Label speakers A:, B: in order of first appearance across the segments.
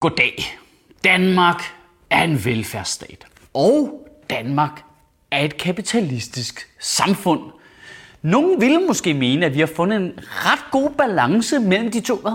A: Goddag. Danmark er en velfærdsstat. Og Danmark er et kapitalistisk samfund. Nogle ville måske mene, at vi har fundet en ret god balance mellem de to. Hvad?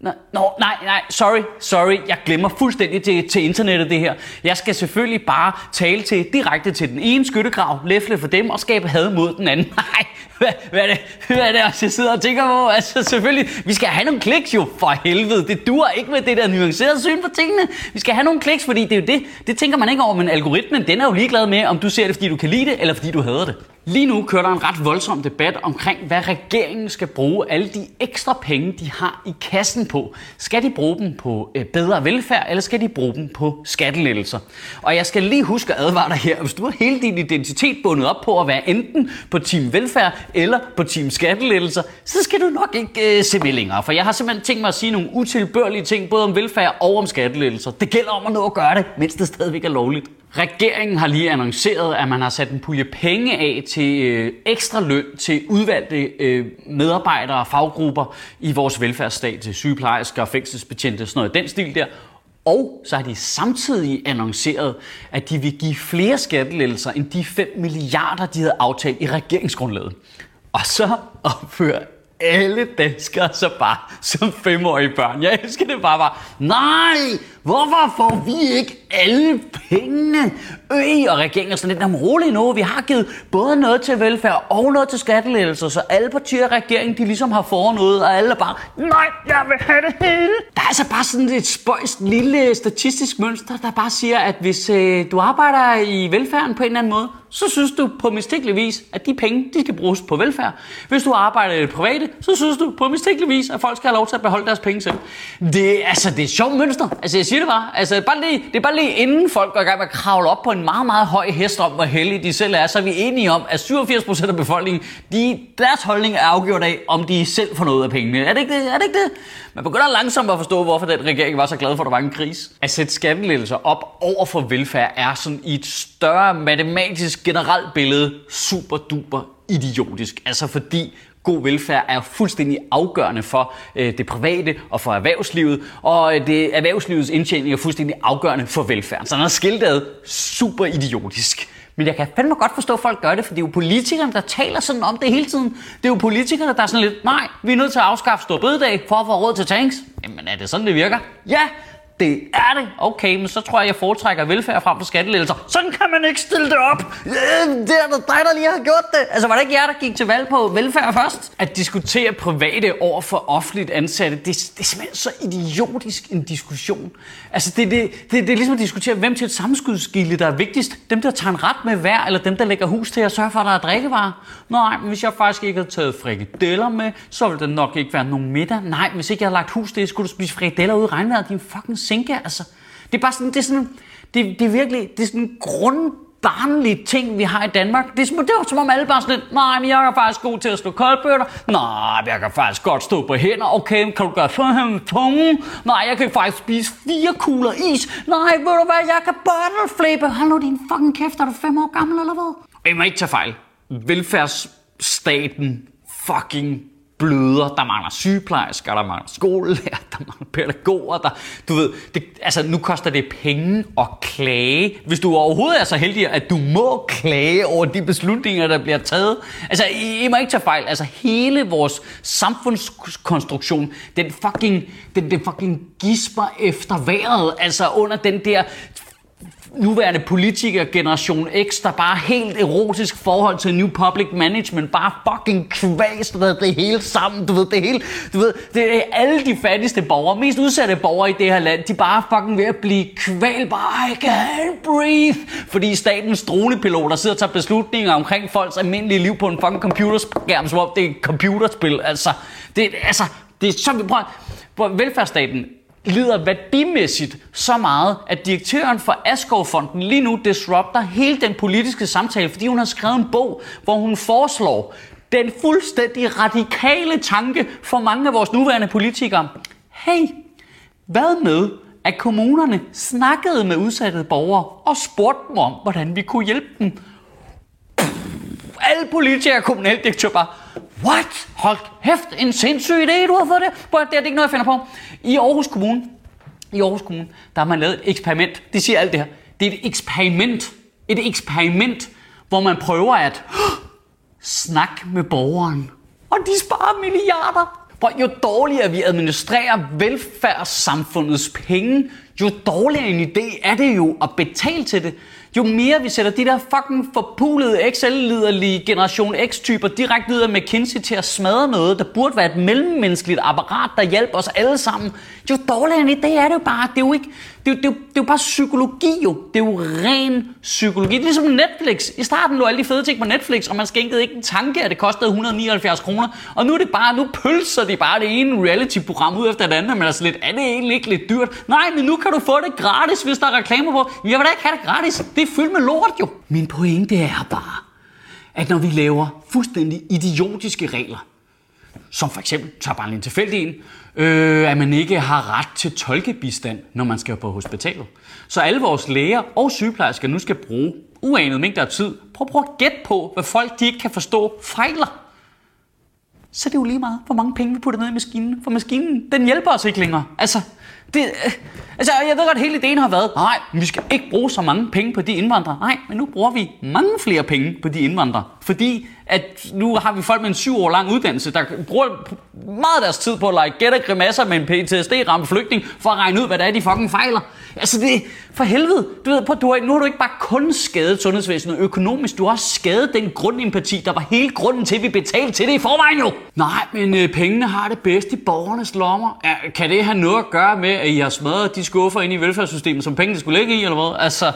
A: Nå, nå, nej, nej, sorry, sorry, jeg glemmer fuldstændig til, til internettet det her. Jeg skal selvfølgelig bare tale til direkte til den ene skyttegrav, læfle for dem og skabe had mod den anden. Nej, hvad, hvad, er det, hvad er det også, jeg sidder og tænker på? Altså selvfølgelig, vi skal have nogle kliks jo, for helvede. Det dur ikke med det der nuancerede syn på tingene. Vi skal have nogle kliks, fordi det er jo det, det tænker man ikke over, men algoritmen, den er jo ligeglad med, om du ser det, fordi du kan lide det, eller fordi du hader det. Lige nu kører der en ret voldsom debat omkring, hvad regeringen skal bruge alle de ekstra penge, de har i kassen på. Skal de bruge dem på øh, bedre velfærd, eller skal de bruge dem på skattelettelser? Og jeg skal lige huske at advare dig her, hvis du har hele din identitet bundet op på at være enten på team velfærd eller på team skattelettelser, så skal du nok ikke øh, se med længere. For jeg har simpelthen tænkt mig at sige nogle utilbørlige ting, både om velfærd og om skattelettelser. Det gælder om at nå at gøre det, mens det stadigvæk er lovligt. Regeringen har lige annonceret, at man har sat en pulje penge af til øh, ekstra løn til udvalgte øh, medarbejdere og faggrupper i vores velfærdsstat, til sygeplejersker, fængselsbetjente, sådan noget den stil der. Og så har de samtidig annonceret, at de vil give flere skattelettelser end de 5 milliarder, de havde aftalt i regeringsgrundlaget. Og så opfører alle danskere så bare som femårige børn. Jeg elsker det bare bare. Nej, hvorfor får vi ikke alle pengene? Øh, og regeringen er sådan lidt rolig nu. Vi har givet både noget til velfærd og noget til skattelettelser, så alle partier i regeringen, de ligesom har foran noget, og alle er bare, nej, jeg vil have det hele. Der er altså bare sådan et spøjst lille statistisk mønster, der bare siger, at hvis øh, du arbejder i velfærden på en eller anden måde, så synes du på mistænkelig vis, at de penge, de skal bruges på velfærd. Hvis du arbejder i det private, så synes du på mistænkelig vis, at folk skal have lov til at beholde deres penge selv. Det, altså, det er et sjovt mønster. Altså, jeg siger det bare. Altså, bare lige, det er bare lige inden folk går i gang med at kravle op på en meget, meget høj hest om, hvor heldige de selv er, så er vi enige om, at 87% af befolkningen, de, deres holdning er afgjort af, om de selv får noget af pengene. Er det ikke det? Er det, ikke det? Man begynder langsomt at forstå, hvorfor den regering var så glad for, at der var en kris. At sætte skattelettelser op over for velfærd er sådan i et større matematisk generelt billede super duper idiotisk. Altså fordi god velfærd er fuldstændig afgørende for øh, det private og for erhvervslivet, og øh, det erhvervslivets indtjening er fuldstændig afgørende for velfærden. Så når skiltet super idiotisk. Men jeg kan fandme godt forstå, at folk gør det, for det er jo politikerne, der taler sådan om det hele tiden. Det er jo politikerne, der er sådan lidt, nej, vi er nødt til at afskaffe stor bededag for at få råd til tanks. Jamen er det sådan, det virker? Ja, det er det. Okay, men så tror jeg, jeg foretrækker velfærd frem for skattelettelser. Sådan kan man ikke stille det op. Det er dig, der lige har gjort det. Altså, var det ikke jer, der gik til valg på velfærd først? At diskutere private over for offentligt ansatte, det, det er simpelthen så idiotisk en diskussion. Altså, det, det, det, det er ligesom at diskutere, hvem til et samskudsgilde, der er vigtigst. Dem, der tager en ret med hver, eller dem, der lægger hus til at sørge for, at der er drikkevarer. Nej, men hvis jeg faktisk ikke havde taget frikadeller med, så ville der nok ikke være nogen middag. Nej, hvis ikke jeg havde lagt hus til, skulle du spise frikadeller ude i regnvejret, din fucking sænke, altså. Det er bare sådan, det er sådan, det, det er virkelig, det er sådan en ting, vi har i Danmark. Det er, som, det er som om alle bare sådan lidt, nej, men jeg er faktisk god til at slå koldbøtter. Nej, jeg kan faktisk godt stå på hænder. Okay, kan du gøre sådan her med tungen? Nej, jeg kan faktisk spise fire kugler is. Nej, ved du hvad, jeg kan bottleflippe. Hold nu din fucking kæft, er du fem år gammel eller hvad? Jeg må ikke tage fejl. Velfærdsstaten fucking bløder, der mangler sygeplejersker, der mangler skolelærer, der mangler pædagoger, der, du ved, det, altså nu koster det penge at klage, hvis du overhovedet er så heldig, at du må klage over de beslutninger, der bliver taget. Altså, I, I må ikke tage fejl, altså hele vores samfundskonstruktion, den fucking, den, den fucking gisper efter vejret, altså under den der nuværende politiker generation X, der bare helt erotisk forhold til New Public Management, bare fucking kvaster det hele sammen, du ved, det hele, du ved, det er alle de fattigste borgere, mest udsatte borgere i det her land, de er bare fucking ved at blive kval, bare I can't breathe, fordi statens dronepiloter sidder og tager beslutninger omkring folks almindelige liv på en fucking computerskærm, som om det er et computerspil, altså, det, altså, det er så, vi prøver, velfærdsstaten lider værdimæssigt så meget, at direktøren for Askovfonden lige nu disrupter hele den politiske samtale, fordi hun har skrevet en bog, hvor hun foreslår den fuldstændig radikale tanke for mange af vores nuværende politikere. Hey, hvad med, at kommunerne snakkede med udsatte borgere og spurgte dem om, hvordan vi kunne hjælpe dem? alle politikere og kommunaldirektører bare, what? Hold kæft, en sindssyg idé, du har fået det. Prøv, det er ikke noget, jeg finder på. I Aarhus Kommune, i Aarhus Kommune, der har man lavet et eksperiment. Det siger alt det her. Det er et eksperiment. Et eksperiment, hvor man prøver at snakke med borgeren. Og de sparer milliarder. For jo dårligere vi administrerer velfærdssamfundets penge, jo dårligere en idé er det jo at betale til det. Jo mere vi sætter de der fucking forpulede Excel-liderlige Generation X-typer direkte ud af McKinsey til at smadre noget, der burde være et mellemmenneskeligt apparat, der hjælper os alle sammen, jo dårligere end det er det jo bare. Det er jo ikke, det er, det, er, det er jo bare psykologi jo. Det er jo ren psykologi. Det er ligesom Netflix. I starten lå alle de fede ting på Netflix, og man skænkede ikke en tanke, at det kostede 179 kroner. Og nu er det bare, nu pølser de bare det ene reality-program ud efter det andet, men altså lidt, er det egentlig ikke lidt dyrt? Nej, men nu kan du få det gratis, hvis der er reklamer på. Jeg vil da ikke have det gratis. Det er fyldt med lort jo. Min pointe er bare, at når vi laver fuldstændig idiotiske regler, som for eksempel, tager bare en tilfældig en, øh, at man ikke har ret til tolkebistand, når man skal på hospitalet. Så alle vores læger og sygeplejersker nu skal bruge uanet mængder af tid på at prøve at gætte på, hvad folk de ikke kan forstå fejler. Så det er jo lige meget, hvor mange penge vi putter ned i maskinen. For maskinen, den hjælper os ikke længere. Altså, det, øh, altså, jeg ved godt, at hele ideen har været, nej, vi skal ikke bruge så mange penge på de indvandrere. Nej, men nu bruger vi mange flere penge på de indvandrere. Fordi at nu har vi folk med en syv år lang uddannelse, der bruger meget af deres tid på at lege gætte grimasser med en PTSD-ramt flygtning, for at regne ud, hvad det er, de fucking fejler. Altså det, for helvede, du ved, du har, nu har du ikke bare kun skadet sundhedsvæsenet økonomisk, du har også skadet den grundempati, der var hele grunden til, at vi betalte til det i forvejen jo. Nej, men øh, pengene har det bedst i borgernes lommer. Ja, kan det have noget at gøre med, at I har smadret de skuffer ind i velfærdssystemet, som pengene skulle ligge i, eller hvad? Altså,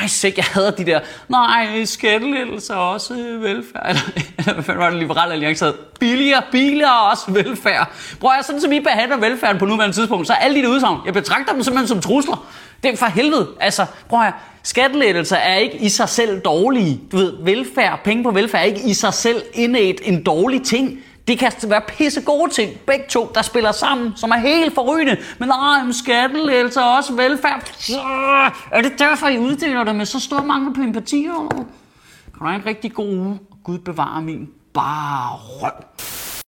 A: faktisk ikke, jeg hader de der, nej, skattelettelser også velfærd. Eller, eller hvad var det, liberale alliance havde? Billigere, billigere også velfærd. Prøv at sådan som I behandler velfærden på nuværende tidspunkt, så er alle de udsagn, jeg betragter dem simpelthen som trusler. Det er for helvede. Altså, prøv at skattelettelser er ikke i sig selv dårlige. Du ved, velfærd, penge på velfærd er ikke i sig selv indet en dårlig ting. Det kan altså være pisse gode ting, begge to, der spiller sammen, som er helt forrygende. Men nej, men skattelettelser og også velfærd. Så er det derfor, I uddeler det med så stor mangel på empati? Kan du have en rigtig god uge? Gud bevarer min bare røv.